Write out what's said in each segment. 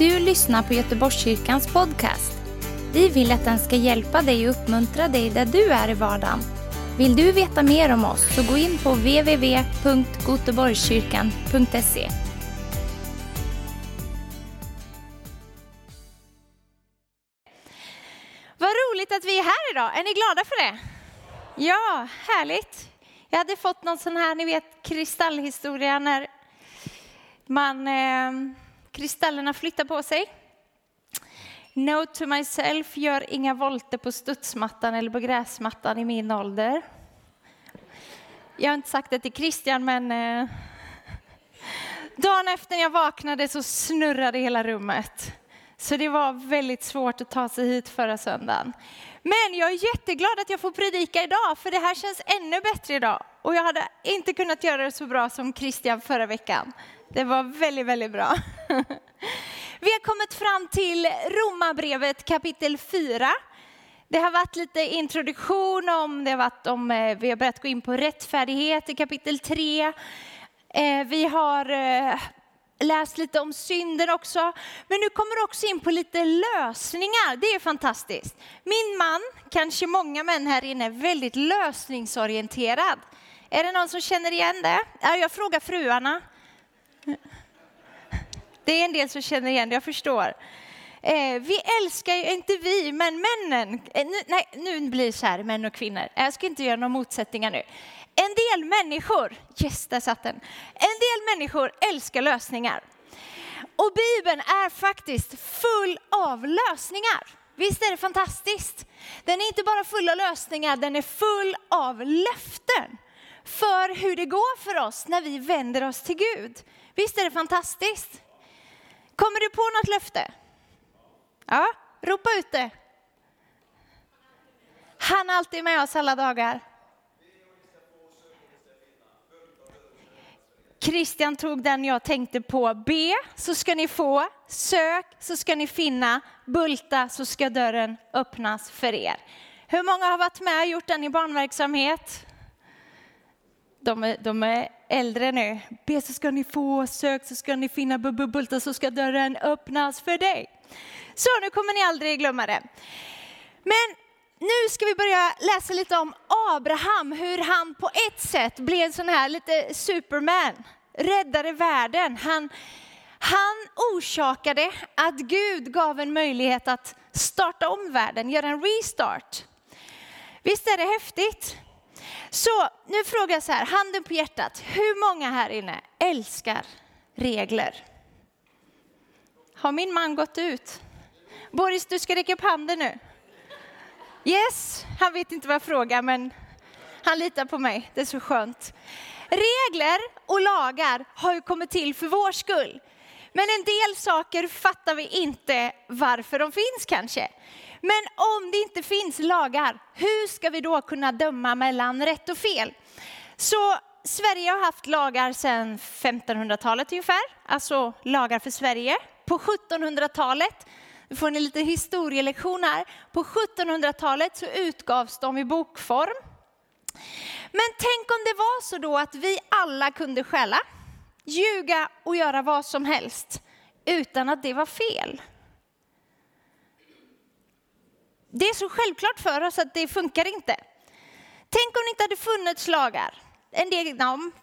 Du lyssnar på Göteborgskyrkans podcast. Vi vill att den ska hjälpa dig och uppmuntra dig där du är i vardagen. Vill du veta mer om oss så gå in på www.goteborgskyrkan.se. Vad roligt att vi är här idag. Är ni glada för det? Ja, härligt. Jag hade fått någon sån här, ni vet kristallhistoria när man, eh, kristallerna flyttar på sig. No to myself, gör inga volter på studsmattan eller på gräsmattan i min ålder. Jag har inte sagt det till Christian, men eh, dagen efter jag vaknade så snurrade hela rummet. Så det var väldigt svårt att ta sig hit förra söndagen. Men jag är jätteglad att jag får predika idag, för det här känns ännu bättre idag. Och jag hade inte kunnat göra det så bra som Christian förra veckan. Det var väldigt, väldigt bra. Vi har kommit fram till Romarbrevet kapitel 4. Det har varit lite introduktion om, det har varit om, eh, vi har börjat gå in på rättfärdighet i kapitel 3. Eh, vi har eh, läst lite om synden också. Men nu kommer du också in på lite lösningar. Det är fantastiskt. Min man, kanske många män här inne, är väldigt lösningsorienterad. Är det någon som känner igen det? Jag frågar fruarna. Det är en del som känner igen det, jag förstår. Eh, vi älskar ju, inte vi, men männen. Eh, nu, nej, nu blir det så här, män och kvinnor. Eh, jag ska inte göra några motsättningar nu. En del människor, yes, där satt den. En del människor älskar lösningar. Och Bibeln är faktiskt full av lösningar. Visst är det fantastiskt? Den är inte bara full av lösningar, den är full av löften för hur det går för oss när vi vänder oss till Gud. Visst är det fantastiskt? Kommer du på något löfte? Ja, ropa ut det. Han är alltid med oss alla dagar. Christian tog den jag tänkte på. Be så ska ni få, sök så ska ni finna, bulta så ska dörren öppnas för er. Hur många har varit med och gjort den i barnverksamhet? De är, de är äldre nu. Be så ska ni få, sök så ska ni finna, bulta så ska dörren öppnas för dig. Så nu kommer ni aldrig glömma det. Men nu ska vi börja läsa lite om Abraham, hur han på ett sätt blev en sån här lite superman, räddade världen. Han, han orsakade att Gud gav en möjlighet att starta om världen, göra en restart. Visst är det häftigt? Så nu frågar jag så här, handen på hjärtat, hur många här inne älskar regler? Har min man gått ut? Boris, du ska räcka upp handen nu. Yes, han vet inte vad jag frågar, men han litar på mig. Det är så skönt. Regler och lagar har ju kommit till för vår skull. Men en del saker fattar vi inte varför de finns kanske. Men om det inte finns lagar, hur ska vi då kunna döma mellan rätt och fel? Så Sverige har haft lagar sedan 1500-talet ungefär, alltså lagar för Sverige. På 1700-talet, nu får ni lite historielektion här, på 1700-talet så utgavs de i bokform. Men tänk om det var så då att vi alla kunde stjäla, ljuga och göra vad som helst utan att det var fel. Det är så självklart för oss att det funkar inte. Tänk om det inte hade funnits lagar. En del,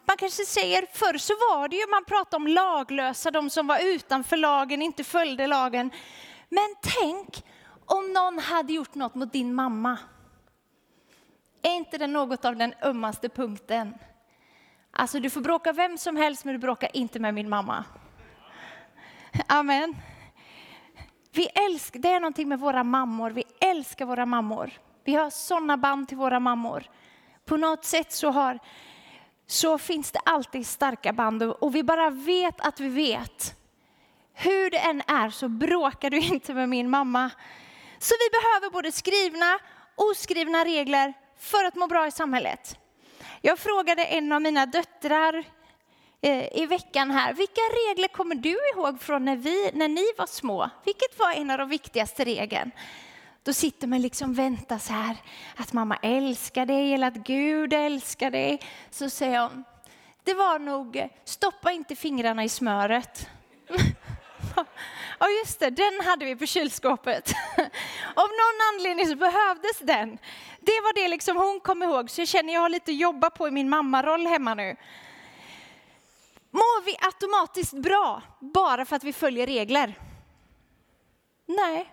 man kanske säger, förr så var det ju, man pratade om laglösa, de som var utanför lagen, inte följde lagen. Men tänk om någon hade gjort något mot din mamma. Är inte det något av den ömmaste punkten? Alltså du får bråka vem som helst men du bråkar inte med min mamma. Amen. Vi älskar, det är någonting med våra mammor, vi älskar våra mammor. Vi har sådana band till våra mammor. På något sätt så, har, så finns det alltid starka band och vi bara vet att vi vet. Hur det än är så bråkar du inte med min mamma. Så vi behöver både skrivna och oskrivna regler för att må bra i samhället. Jag frågade en av mina döttrar Eh, i veckan här. Vilka regler kommer du ihåg från när, vi, när ni var små? Vilket var en av de viktigaste reglerna? Då sitter man liksom och väntar så här, att mamma älskar dig eller att Gud älskar dig. Så säger hon, det var nog, stoppa inte fingrarna i smöret. Ja, just det, den hade vi på kylskåpet. Av någon anledning så behövdes den. Det var det liksom hon kom ihåg, så jag känner jag har lite att jobba på i min mammaroll hemma nu. Mår vi automatiskt bra bara för att vi följer regler? Nej,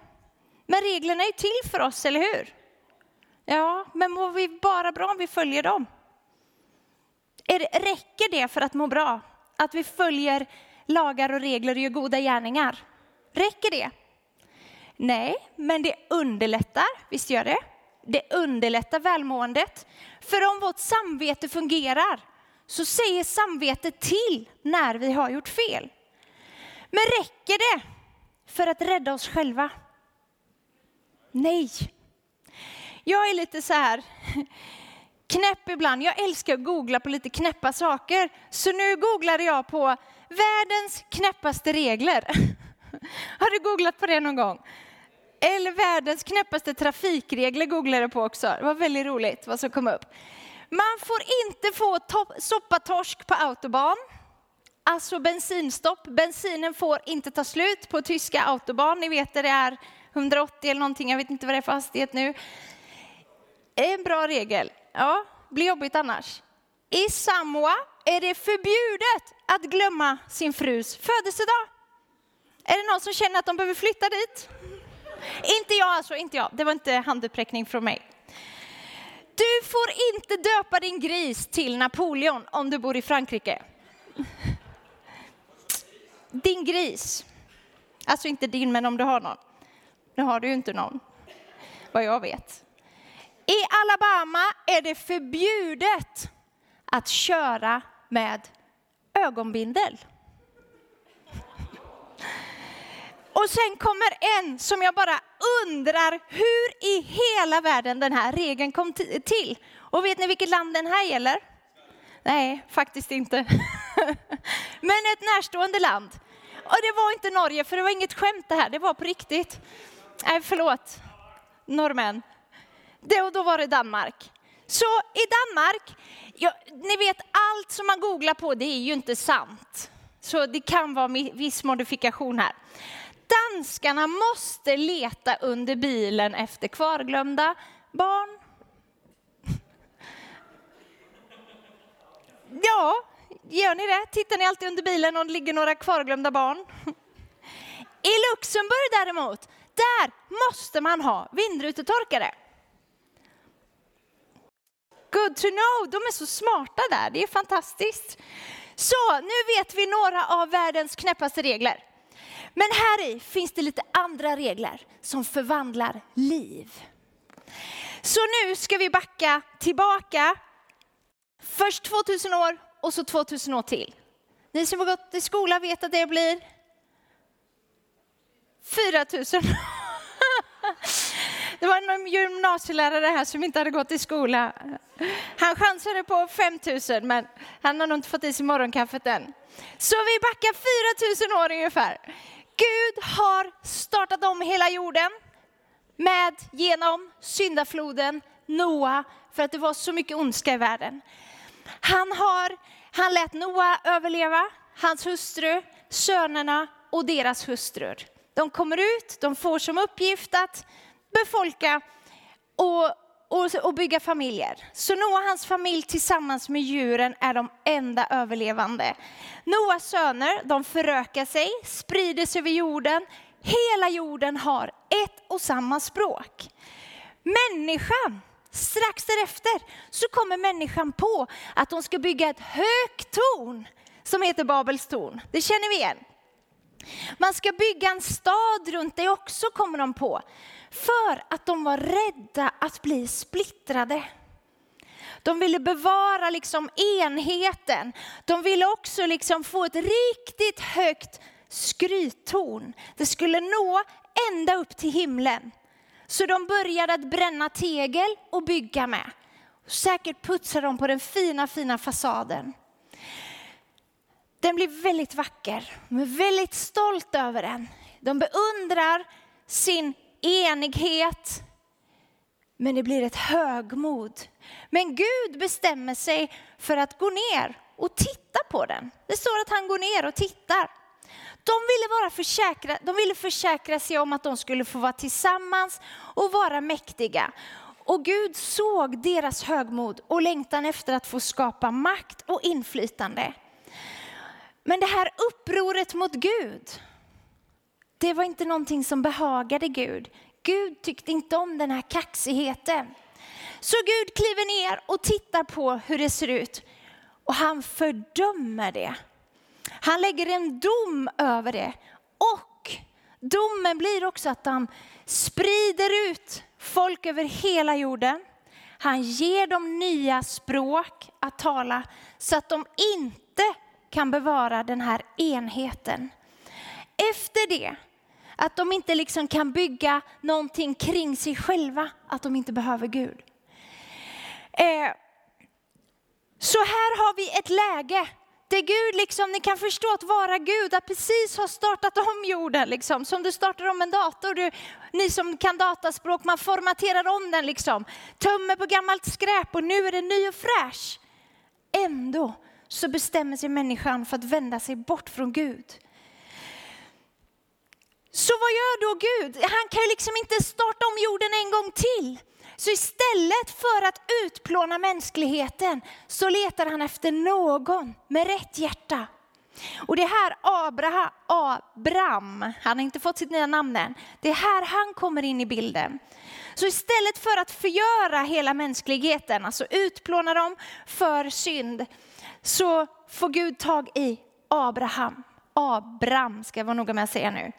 men reglerna är till för oss, eller hur? Ja, men mår vi bara bra om vi följer dem? Är det, räcker det för att må bra? Att vi följer lagar och regler och gör goda gärningar? Räcker det? Nej, men det underlättar, visst gör det? Det underlättar välmåendet. För om vårt samvete fungerar så säger samvetet till när vi har gjort fel. Men räcker det för att rädda oss själva? Nej. Jag är lite så här knäpp ibland. Jag älskar att googla på lite knäppa saker. Så nu googlade jag på världens knäppaste regler. Har du googlat på det någon gång? Eller världens knäppaste trafikregler googlade jag på också. Det var väldigt roligt vad som kom upp. Man får inte få soppatorsk på autobahn. Alltså bensinstopp. Bensinen får inte ta slut på tyska autobahn. Ni vet det är 180 eller någonting, jag vet inte vad det är för hastighet nu. En bra regel. Ja, blir jobbigt annars. I Samoa är det förbjudet att glömma sin frus födelsedag. Är det någon som känner att de behöver flytta dit? Inte jag alltså, inte jag. Det var inte handuppräckning från mig. Du får inte döpa din gris till Napoleon om du bor i Frankrike. Din gris. Alltså inte din, men om du har någon. Nu har du ju inte någon, vad jag vet. I Alabama är det förbjudet att köra med ögonbindel. Och sen kommer en som jag bara undrar hur i hela världen den här regeln kom till. Och vet ni vilket land den här gäller? Nej, faktiskt inte. Men ett närstående land. Och det var inte Norge, för det var inget skämt det här, det var på riktigt. Nej, förlåt, norrmän. Det, då var det Danmark. Så i Danmark, ja, ni vet allt som man googlar på det är ju inte sant. Så det kan vara viss modifikation här. Danskarna måste leta under bilen efter kvarglömda barn. Ja, gör ni det? Tittar ni alltid under bilen om det ligger några kvarglömda barn? I Luxemburg däremot, där måste man ha vindrutetorkare. Good to know, de är så smarta där, det är fantastiskt. Så nu vet vi några av världens knäppaste regler. Men här i finns det lite andra regler som förvandlar liv. Så nu ska vi backa tillbaka. Först 2000 år och så 2000 år till. Ni som har gått i skola vet att det blir 4000. Det var en gymnasielärare här som inte hade gått i skola. Han chansade på 5000 men han har nog inte fått i sig morgonkaffet än. Så vi backar 4000 år ungefär. Gud har startat om hela jorden med genom syndafloden Noa för att det var så mycket ondska i världen. Han, har, han lät Noa överleva, hans hustru, sönerna och deras hustrur. De kommer ut, de får som uppgift att befolka och, och, och bygga familjer. Så Noa och hans familj tillsammans med djuren är de enda överlevande. Noas söner, de förökar sig, sprider sig över jorden. Hela jorden har ett och samma språk. Människan, strax därefter, så kommer människan på att de ska bygga ett högt torn som heter Babels torn. Det känner vi igen. Man ska bygga en stad runt dig också, kommer de på. För att de var rädda att bli splittrade. De ville bevara liksom enheten. De ville också liksom få ett riktigt högt skryttorn. Det skulle nå ända upp till himlen. Så de började att bränna tegel och bygga med. Säkert putsade de på den fina, fina fasaden. Den blir väldigt vacker. De är väldigt stolt över den. De beundrar sin enighet. Men det blir ett högmod. Men Gud bestämmer sig för att gå ner och titta på den. Det står att han går ner och tittar. De ville, vara försäkra, de ville försäkra sig om att de skulle få vara tillsammans och vara mäktiga. Och Gud såg deras högmod och längtan efter att få skapa makt och inflytande. Men det här upproret mot Gud, det var inte någonting som behagade Gud. Gud tyckte inte om den här kaxigheten. Så Gud kliver ner och tittar på hur det ser ut och han fördömer det. Han lägger en dom över det och domen blir också att han sprider ut folk över hela jorden. Han ger dem nya språk att tala så att de inte kan bevara den här enheten. Efter det, att de inte liksom kan bygga någonting kring sig själva, att de inte behöver Gud. Eh, så här har vi ett läge där Gud, liksom, ni kan förstå att vara Gud, att precis ha startat om jorden, liksom, som du startar om en dator. Du, ni som kan dataspråk, man formaterar om den, liksom, tömmer på gammalt skräp och nu är den ny och fräsch. Ändå så bestämmer sig människan för att vända sig bort från Gud. Så vad gör då Gud? Han kan ju liksom inte starta om jorden en gång till. Så istället för att utplåna mänskligheten så letar han efter någon med rätt hjärta. Och det är här Abraham, Abram, han har inte fått sitt nya namn än, det är här han kommer in i bilden. Så istället för att förgöra hela mänskligheten, alltså utplåna dem för synd, så får Gud tag i Abraham. Abram ska jag vara noga med att säga nu.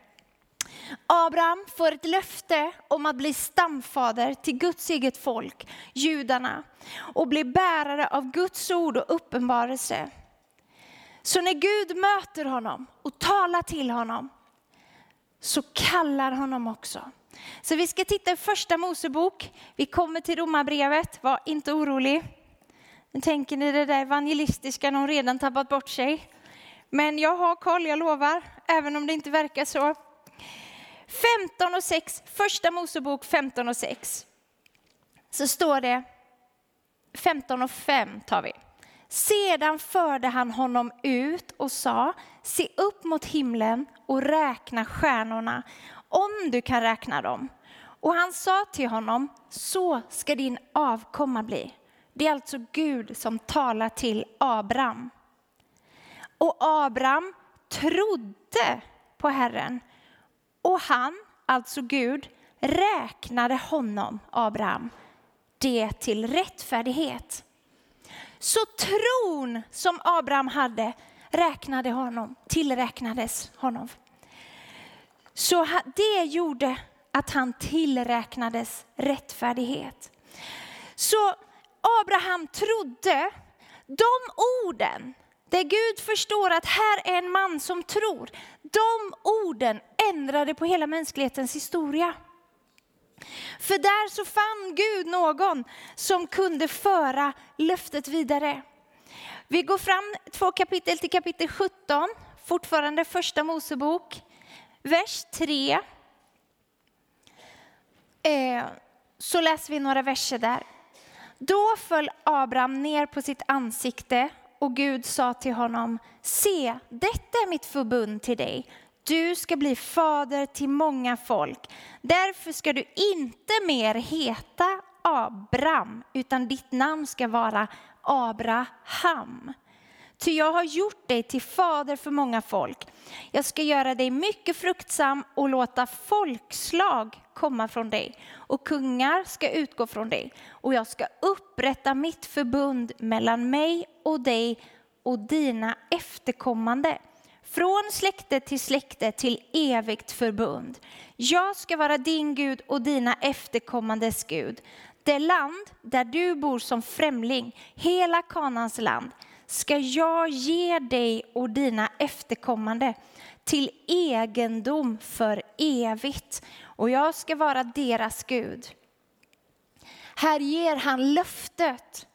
Abraham får ett löfte om att bli stamfader till Guds eget folk, judarna, och bli bärare av Guds ord och uppenbarelse. Så när Gud möter honom och talar till honom så kallar honom också. Så vi ska titta i första Mosebok. Vi kommer till romabrevet, var inte orolig. Nu tänker ni det där evangelistiska, någon redan tappat bort sig. Men jag har koll, jag lovar, även om det inte verkar så. 15 och 6, första Mosebok 15 och 6. Så står det, 15 och 5 tar vi. Sedan förde han honom ut och sa, se upp mot himlen och räkna stjärnorna, om du kan räkna dem. Och han sa till honom, så ska din avkomma bli. Det är alltså Gud som talar till Abraham. Och Abraham trodde på Herren och han, alltså Gud, räknade honom, Abraham, det till rättfärdighet. Så tron som Abraham hade räknade honom, tillräknades honom. Så det gjorde att han tillräknades rättfärdighet. Så Abraham trodde, de orden där Gud förstår att här är en man som tror. De orden ändrade på hela mänsklighetens historia. För där så fann Gud någon som kunde föra löftet vidare. Vi går fram två kapitel till kapitel 17, fortfarande första Mosebok, vers 3. Eh, så läser vi några verser där. Då föll Abraham ner på sitt ansikte och Gud sa till honom, se, detta är mitt förbund till dig. Du ska bli fader till många folk. Därför ska du inte mer heta Abram, utan ditt namn ska vara Abraham. Ty jag har gjort dig till fader för många folk. Jag ska göra dig mycket fruktsam och låta folkslag komma från dig och kungar ska utgå från dig. Och jag ska upprätta mitt förbund mellan mig och dig och dina efterkommande. Från släkte till släkte till evigt förbund. Jag ska vara din Gud och dina efterkommandes Gud. Det land där du bor som främling, hela Kanans land, ska jag ge dig och dina efterkommande till egendom för evigt och jag ska vara deras Gud. Här ger han löftet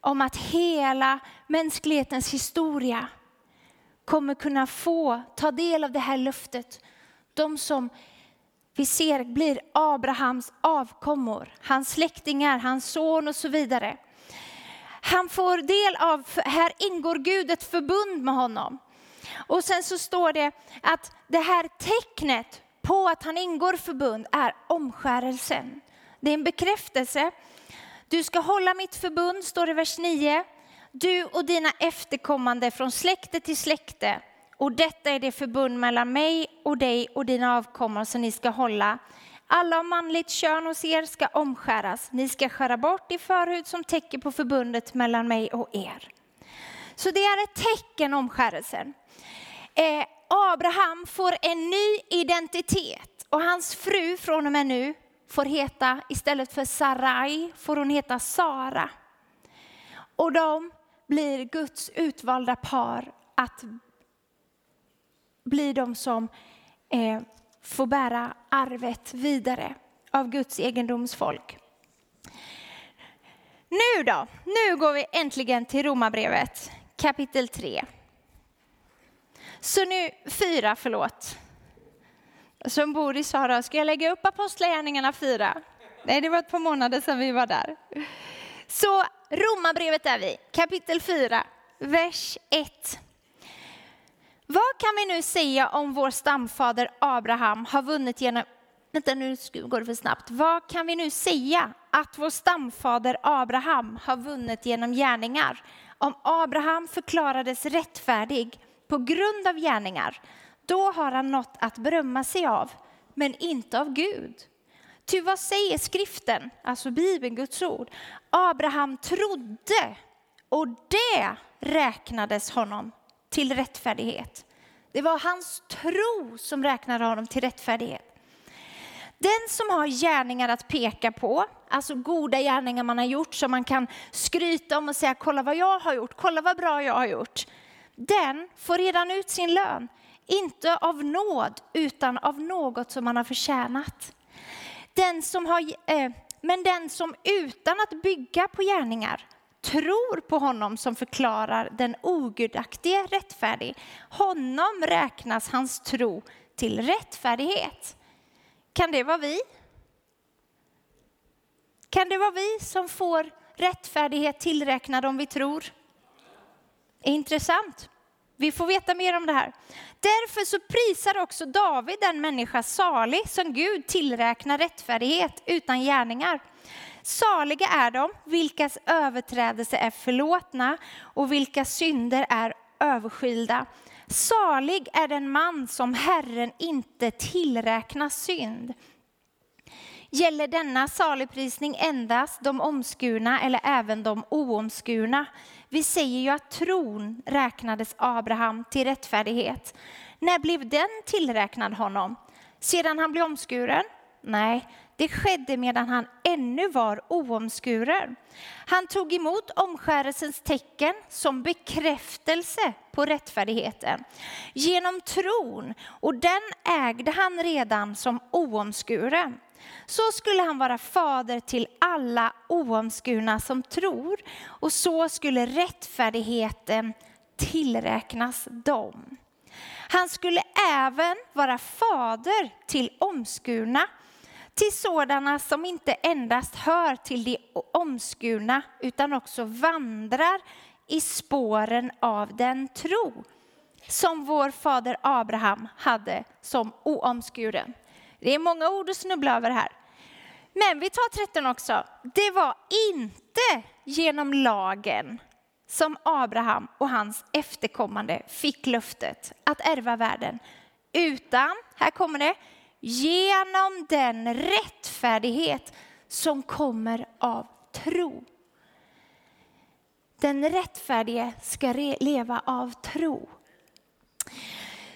om att hela mänsklighetens historia kommer kunna få ta del av det här löftet. De som vi ser blir Abrahams avkommor, hans släktingar, hans son och så vidare. Han får del av, här ingår Gud ett förbund med honom. Och sen så står det att det här tecknet på att han ingår förbund är omskärelsen. Det är en bekräftelse. Du ska hålla mitt förbund, står det i vers 9. Du och dina efterkommande från släkte till släkte. Och detta är det förbund mellan mig och dig och dina avkommor som ni ska hålla. Alla av manligt kön hos er ska omskäras. Ni ska skära bort det förhud som täcker på förbundet mellan mig och er. Så det är ett tecken omskärelsen. Eh, Abraham får en ny identitet och hans fru från och med nu får heta, istället för Sarai, får hon heta Sara. Och de blir Guds utvalda par att bli de som eh, får bära arvet vidare av Guds egendomsfolk. Nu då, nu går vi äntligen till Romarbrevet kapitel 3. Så nu, fyra, förlåt. Som bor i Sara, ska jag lägga upp Apostlagärningarna 4? Nej, det var ett par månader sedan vi var där. Så Romarbrevet är vi, kapitel 4, vers 1. Vad kan vi nu säga om vår stamfader Abraham har vunnit genom... Vänta, nu går det för snabbt. Vad kan vi nu säga att vår stamfader Abraham har vunnit genom gärningar? Om Abraham förklarades rättfärdig på grund av gärningar, då har han något att berömma sig av, men inte av Gud. Ty vad säger skriften, alltså Bibeln, Guds ord? Abraham trodde och det räknades honom till rättfärdighet. Det var hans tro som räknade honom till rättfärdighet. Den som har gärningar att peka på, alltså goda gärningar man har gjort som man kan skryta om och säga kolla vad jag har gjort, kolla vad bra jag har gjort. Den får redan ut sin lön, inte av nåd utan av något som man har förtjänat. Den som har, eh, men den som utan att bygga på gärningar tror på honom som förklarar den ogudaktige rättfärdig, honom räknas hans tro till rättfärdighet. Kan det vara vi? Kan det vara vi som får rättfärdighet tillräknad om vi tror? Intressant. Vi får veta mer om det här. Därför så prisar också David den människa salig som Gud tillräknar rättfärdighet utan gärningar. Saliga är de vilkas överträdelser är förlåtna och vilka synder är överskylda. Salig är den man som Herren inte tillräknar synd. Gäller denna saligprisning endast de omskurna eller även de oomskurna? Vi säger ju att tron räknades Abraham till rättfärdighet. När blev den tillräknad honom? Sedan han blev omskuren? Nej, det skedde medan han ännu var oomskuren. Han tog emot omskärelsens tecken som bekräftelse på rättfärdigheten genom tron och den ägde han redan som oomskuren. Så skulle han vara fader till alla oomskurna som tror och så skulle rättfärdigheten tillräknas dem. Han skulle även vara fader till omskurna till sådana som inte endast hör till de omskurna utan också vandrar i spåren av den tro som vår fader Abraham hade som oomskuren. Det är många ord att snubbla över här. Men vi tar 13 också. Det var inte genom lagen som Abraham och hans efterkommande fick löftet att ärva världen. Utan, här kommer det, genom den rättfärdighet som kommer av tro. Den rättfärdige ska leva av tro.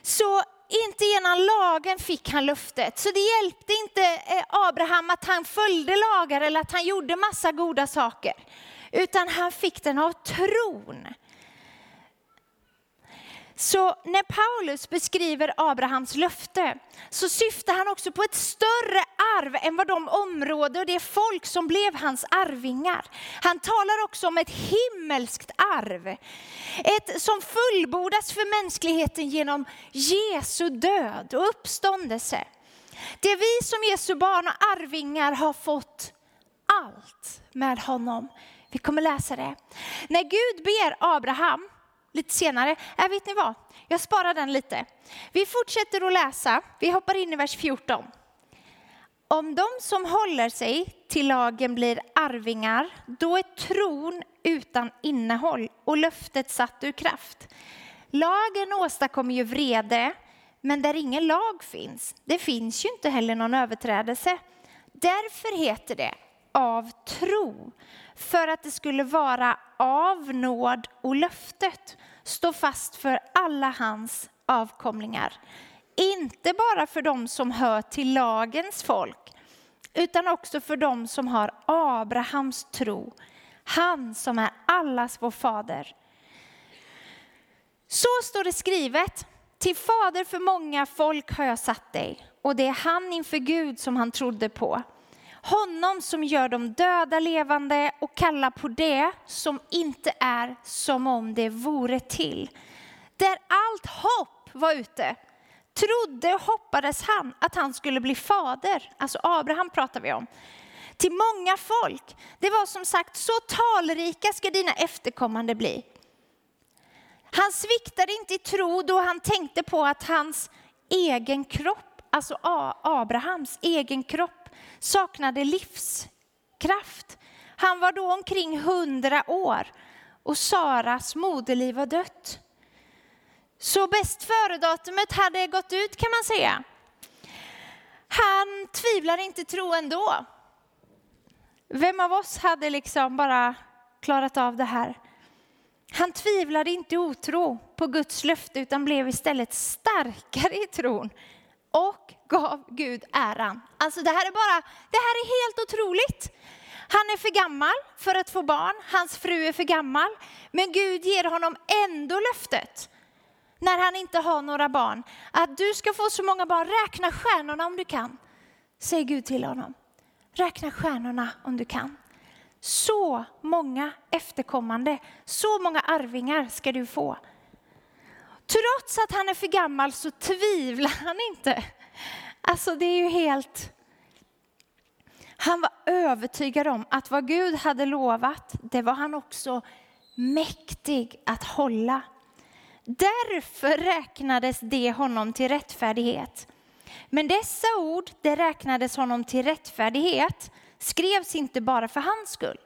Så inte genom lagen fick han löftet. Så det hjälpte inte eh, Abraham att han följde lagar eller att han gjorde massa goda saker. Utan han fick den av tron. Så när Paulus beskriver Abrahams löfte så syftar han också på ett större arv än vad de områden och det folk som blev hans arvingar. Han talar också om ett himmelskt arv. Ett som fullbordas för mänskligheten genom Jesu död och uppståndelse. Det är vi som Jesu barn och arvingar har fått allt med honom. Vi kommer läsa det. När Gud ber Abraham lite senare. Äh, vet ni vad? Jag sparar den lite. Vi fortsätter att läsa. Vi hoppar in i vers 14. Om de som håller sig till lagen blir arvingar, då är tron utan innehåll och löftet satt ur kraft. Lagen åstadkommer ju vrede, men där ingen lag finns, det finns ju inte heller någon överträdelse. Därför heter det av tro, för att det skulle vara av nåd och löftet stå fast för alla hans avkomlingar. Inte bara för dem som hör till lagens folk, utan också för dem som har Abrahams tro, han som är allas vår fader. Så står det skrivet, till fader för många folk har jag satt dig, och det är han inför Gud som han trodde på. Honom som gör de döda levande och kallar på det som inte är som om det vore till. Där allt hopp var ute trodde och hoppades han att han skulle bli fader, alltså Abraham pratar vi om, till många folk. Det var som sagt, så talrika ska dina efterkommande bli. Han sviktade inte i tro då han tänkte på att hans egen kropp, alltså Abrahams egen kropp, saknade livskraft. Han var då omkring hundra år och Saras moderliv var dött. Så bäst före-datumet hade gått ut kan man säga. Han tvivlar inte tro ändå. Vem av oss hade liksom bara klarat av det här? Han tvivlade inte otro på Guds löfte utan blev istället starkare i tron och gav Gud äran. Alltså det här är bara, det här är helt otroligt. Han är för gammal för att få barn, hans fru är för gammal, men Gud ger honom ändå löftet när han inte har några barn. Att du ska få så många barn, räkna stjärnorna om du kan. Säger Gud till honom. Räkna stjärnorna om du kan. Så många efterkommande, så många arvingar ska du få. Trots att han är för gammal så tvivlar han inte. Alltså det är ju helt... Han var övertygad om att vad Gud hade lovat, det var han också mäktig att hålla. Därför räknades det honom till rättfärdighet. Men dessa ord, det räknades honom till rättfärdighet, skrevs inte bara för hans skull,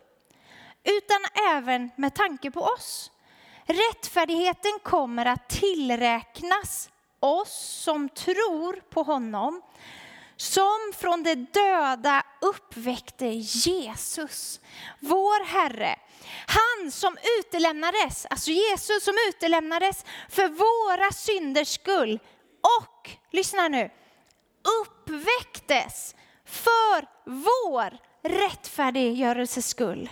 utan även med tanke på oss. Rättfärdigheten kommer att tillräknas oss som tror på honom, som från de döda uppväckte Jesus, vår Herre. Han som utelämnades, alltså Jesus som utelämnades för våra synders skull och, lyssna nu, uppväcktes för vår rättfärdiggörelses skull.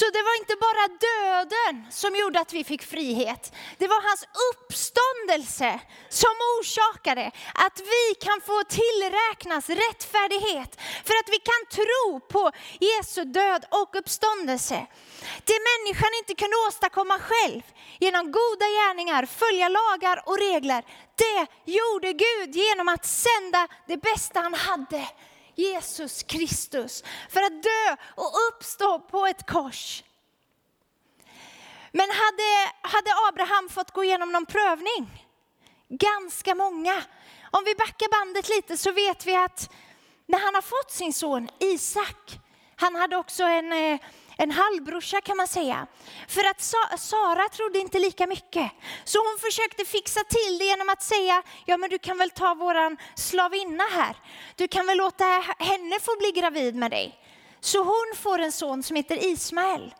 Så det var inte bara döden som gjorde att vi fick frihet. Det var hans uppståndelse som orsakade att vi kan få tillräknas rättfärdighet. För att vi kan tro på Jesu död och uppståndelse. Det människan inte kunde åstadkomma själv genom goda gärningar, följa lagar och regler. Det gjorde Gud genom att sända det bästa han hade Jesus Kristus för att dö och uppstå på ett kors. Men hade, hade Abraham fått gå igenom någon prövning? Ganska många. Om vi backar bandet lite så vet vi att när han har fått sin son Isak, han hade också en eh, en halvbrorsa kan man säga. För att Sara trodde inte lika mycket. Så hon försökte fixa till det genom att säga, ja men du kan väl ta våran slavinna här. Du kan väl låta henne få bli gravid med dig. Så hon får en son som heter Ismael.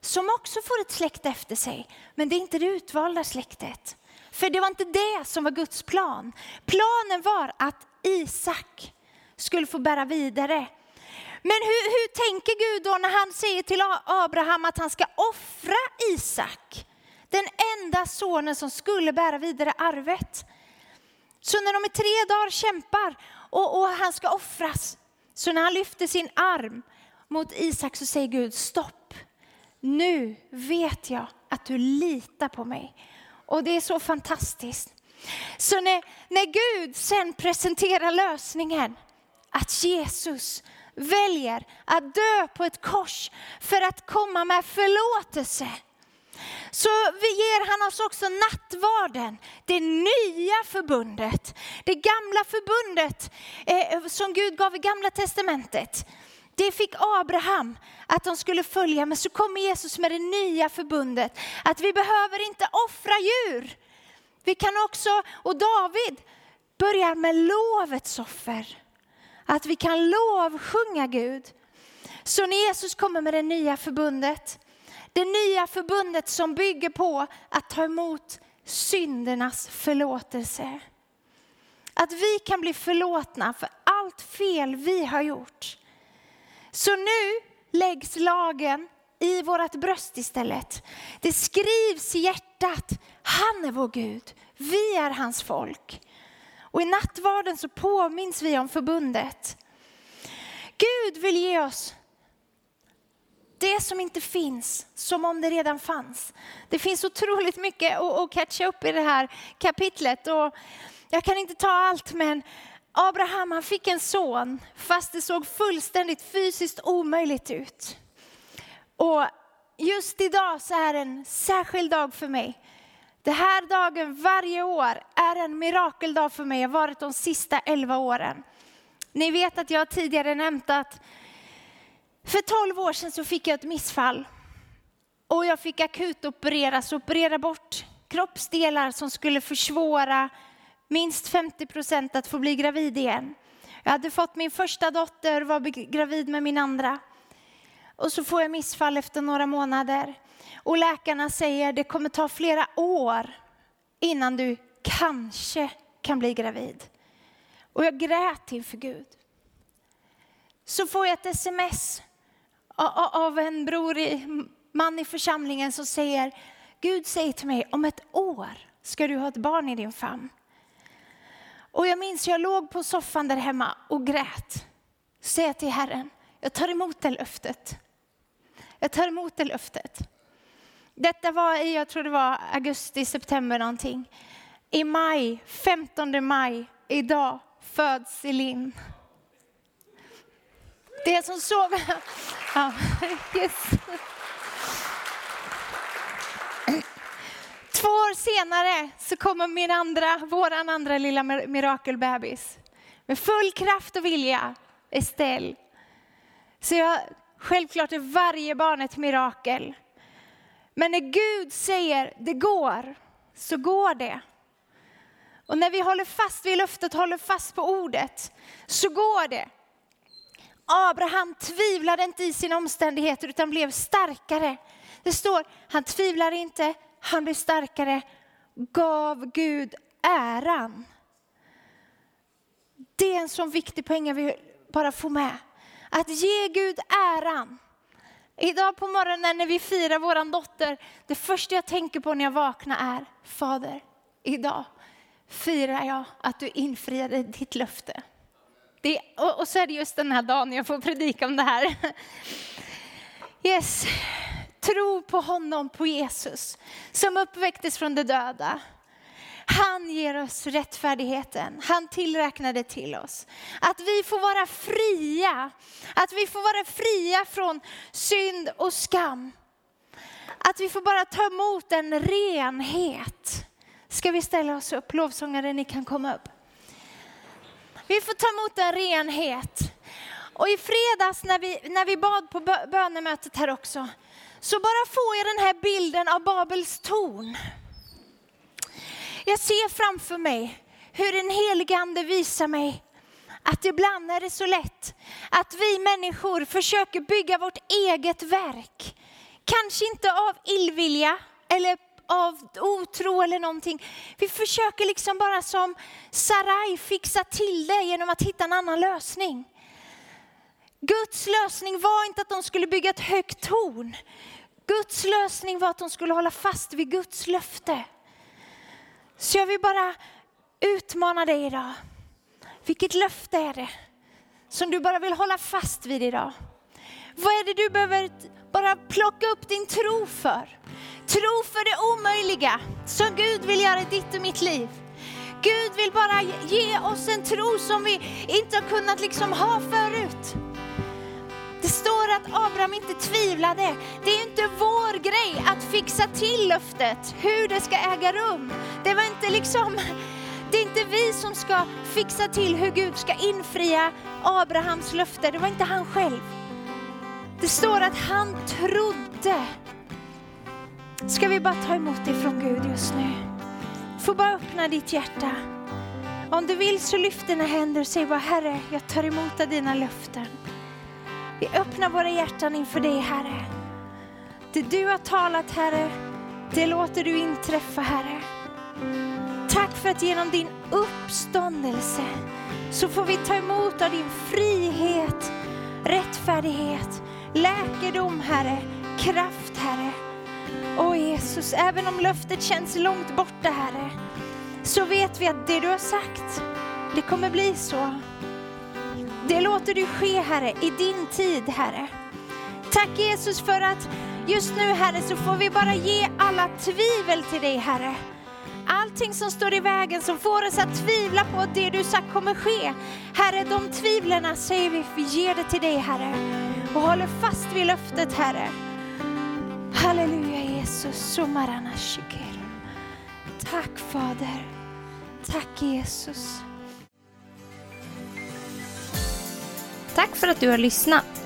Som också får ett släkte efter sig. Men det är inte det utvalda släktet. För det var inte det som var Guds plan. Planen var att Isak skulle få bära vidare men hur, hur tänker Gud då när han säger till Abraham att han ska offra Isak? Den enda sonen som skulle bära vidare arvet. Så när de i tre dagar kämpar och, och han ska offras, så när han lyfter sin arm mot Isak så säger Gud stopp. Nu vet jag att du litar på mig. Och det är så fantastiskt. Så när, när Gud sen presenterar lösningen, att Jesus väljer att dö på ett kors för att komma med förlåtelse. så ger han oss också nattvarden, det nya förbundet. Det gamla förbundet eh, som Gud gav i gamla testamentet. Det fick Abraham att de skulle följa, men så kommer Jesus med det nya förbundet. Att vi behöver inte offra djur. Vi kan också, och David börjar med lovets offer. Att vi kan lovsjunga Gud. Så när Jesus kommer med det nya förbundet, det nya förbundet som bygger på att ta emot syndernas förlåtelse. Att vi kan bli förlåtna för allt fel vi har gjort. Så nu läggs lagen i vårt bröst istället. Det skrivs i hjärtat, han är vår Gud, vi är hans folk. Och i nattvarden så påminns vi om förbundet. Gud vill ge oss det som inte finns som om det redan fanns. Det finns otroligt mycket att catcha upp i det här kapitlet. Och jag kan inte ta allt men Abraham han fick en son fast det såg fullständigt fysiskt omöjligt ut. Och just idag så är det en särskild dag för mig. Den här dagen varje år är en mirakeldag för mig. Jag har varit de sista elva åren. Ni vet att jag tidigare nämnt att för 12 år sedan så fick jag ett missfall. Och jag fick akut opereras, operera bort kroppsdelar som skulle försvåra minst 50 procent att få bli gravid igen. Jag hade fått min första dotter, och var gravid med min andra. Och så får jag missfall efter några månader. Och läkarna säger det kommer ta flera år innan du kanske kan bli gravid. Och jag grät inför Gud. Så får jag ett sms av en bror, man i församlingen som säger, Gud säger till mig, om ett år ska du ha ett barn i din famn. Och jag minns jag låg på soffan där hemma och grät. Säger till Herren, jag tar emot det löftet. Jag tar emot det löftet. Detta var i, jag tror det var augusti, september någonting. I maj, 15 maj, idag föds Elin. Det som såg... Ja, yes. Två år senare så kommer min andra, våran andra lilla mirakelbebis. Med full kraft och vilja, Estelle. Så jag, självklart är varje barn ett mirakel. Men när Gud säger det går, så går det. Och när vi håller fast vid löftet, håller fast på ordet, så går det. Abraham tvivlade inte i sina omständigheter utan blev starkare. Det står, han tvivlade inte, han blev starkare, gav Gud äran. Det är en sån viktig poäng jag vill bara få med. Att ge Gud äran. Idag på morgonen när vi firar vår dotter, det första jag tänker på när jag vaknar är, Fader, idag firar jag att du infriade ditt löfte. Det, och, och, så är det just den här dagen jag får predika om det här. Yes. Tro på honom, på Jesus, som uppväcktes från de döda. Han ger oss rättfärdigheten. Han tillräknar det till oss. Att vi får vara fria. Att vi får vara fria från synd och skam. Att vi får bara ta emot en renhet. Ska vi ställa oss upp? Lovsångare, ni kan komma upp. Vi får ta emot en renhet. Och i fredags när vi, när vi bad på bönemötet här också, så bara får jag den här bilden av Babels torn. Jag ser framför mig hur den helige ande visar mig att ibland är det så lätt att vi människor försöker bygga vårt eget verk. Kanske inte av illvilja eller av otro eller någonting. Vi försöker liksom bara som Sarai fixa till det genom att hitta en annan lösning. Guds lösning var inte att de skulle bygga ett högt torn. Guds lösning var att de skulle hålla fast vid Guds löfte. Så jag vill bara utmana dig idag. Vilket löfte är det som du bara vill hålla fast vid idag? Vad är det du behöver bara plocka upp din tro för? Tro för det omöjliga som Gud vill göra i ditt och mitt liv. Gud vill bara ge oss en tro som vi inte har kunnat liksom ha förut. Det står att Abraham inte tvivlade. Det är inte vår grej att fixa till löftet, hur det ska äga rum. Det var inte liksom, det är inte vi som ska fixa till hur Gud ska infria Abrahams löfte. Det var inte han själv. Det står att han trodde. Ska vi bara ta emot det från Gud just nu? Få bara öppna ditt hjärta. Om du vill så lyft dina händer och säg bara Herre, jag tar emot dina löften. Vi öppnar våra hjärtan inför dig Herre. Det du har talat Herre, det låter du inträffa Herre. Tack för att genom din uppståndelse så får vi ta emot av din frihet, rättfärdighet, läkedom Herre, kraft Herre. Åh Jesus, även om löftet känns långt borta Herre, så vet vi att det du har sagt, det kommer bli så. Det låter du ske Herre, i din tid Herre. Tack Jesus för att just nu Herre så får vi bara ge alla tvivel till dig Herre. Allting som står i vägen som får oss att tvivla på att det du sagt kommer ske. Herre, de tvivlarna säger vi, vi ger det till dig Herre och håller fast vid löftet Herre. Halleluja Jesus, Tack Fader. Tack Jesus. Tack för att du har lyssnat.